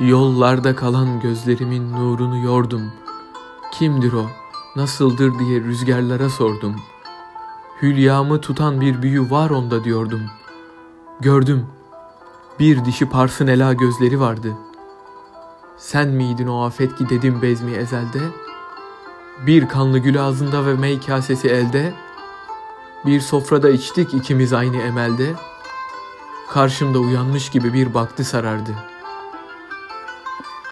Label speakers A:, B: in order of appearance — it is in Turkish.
A: Yollarda kalan gözlerimin nurunu yordum. Kimdir o, nasıldır diye rüzgarlara sordum. Hülyamı tutan bir büyü var onda diyordum. Gördüm, bir dişi parsın ela gözleri vardı. Sen miydin o afet ki dedim bezmi ezelde? Bir kanlı gül ağzında ve mey kasesi elde. Bir sofrada içtik ikimiz aynı emelde. Karşımda uyanmış gibi bir baktı sarardı.''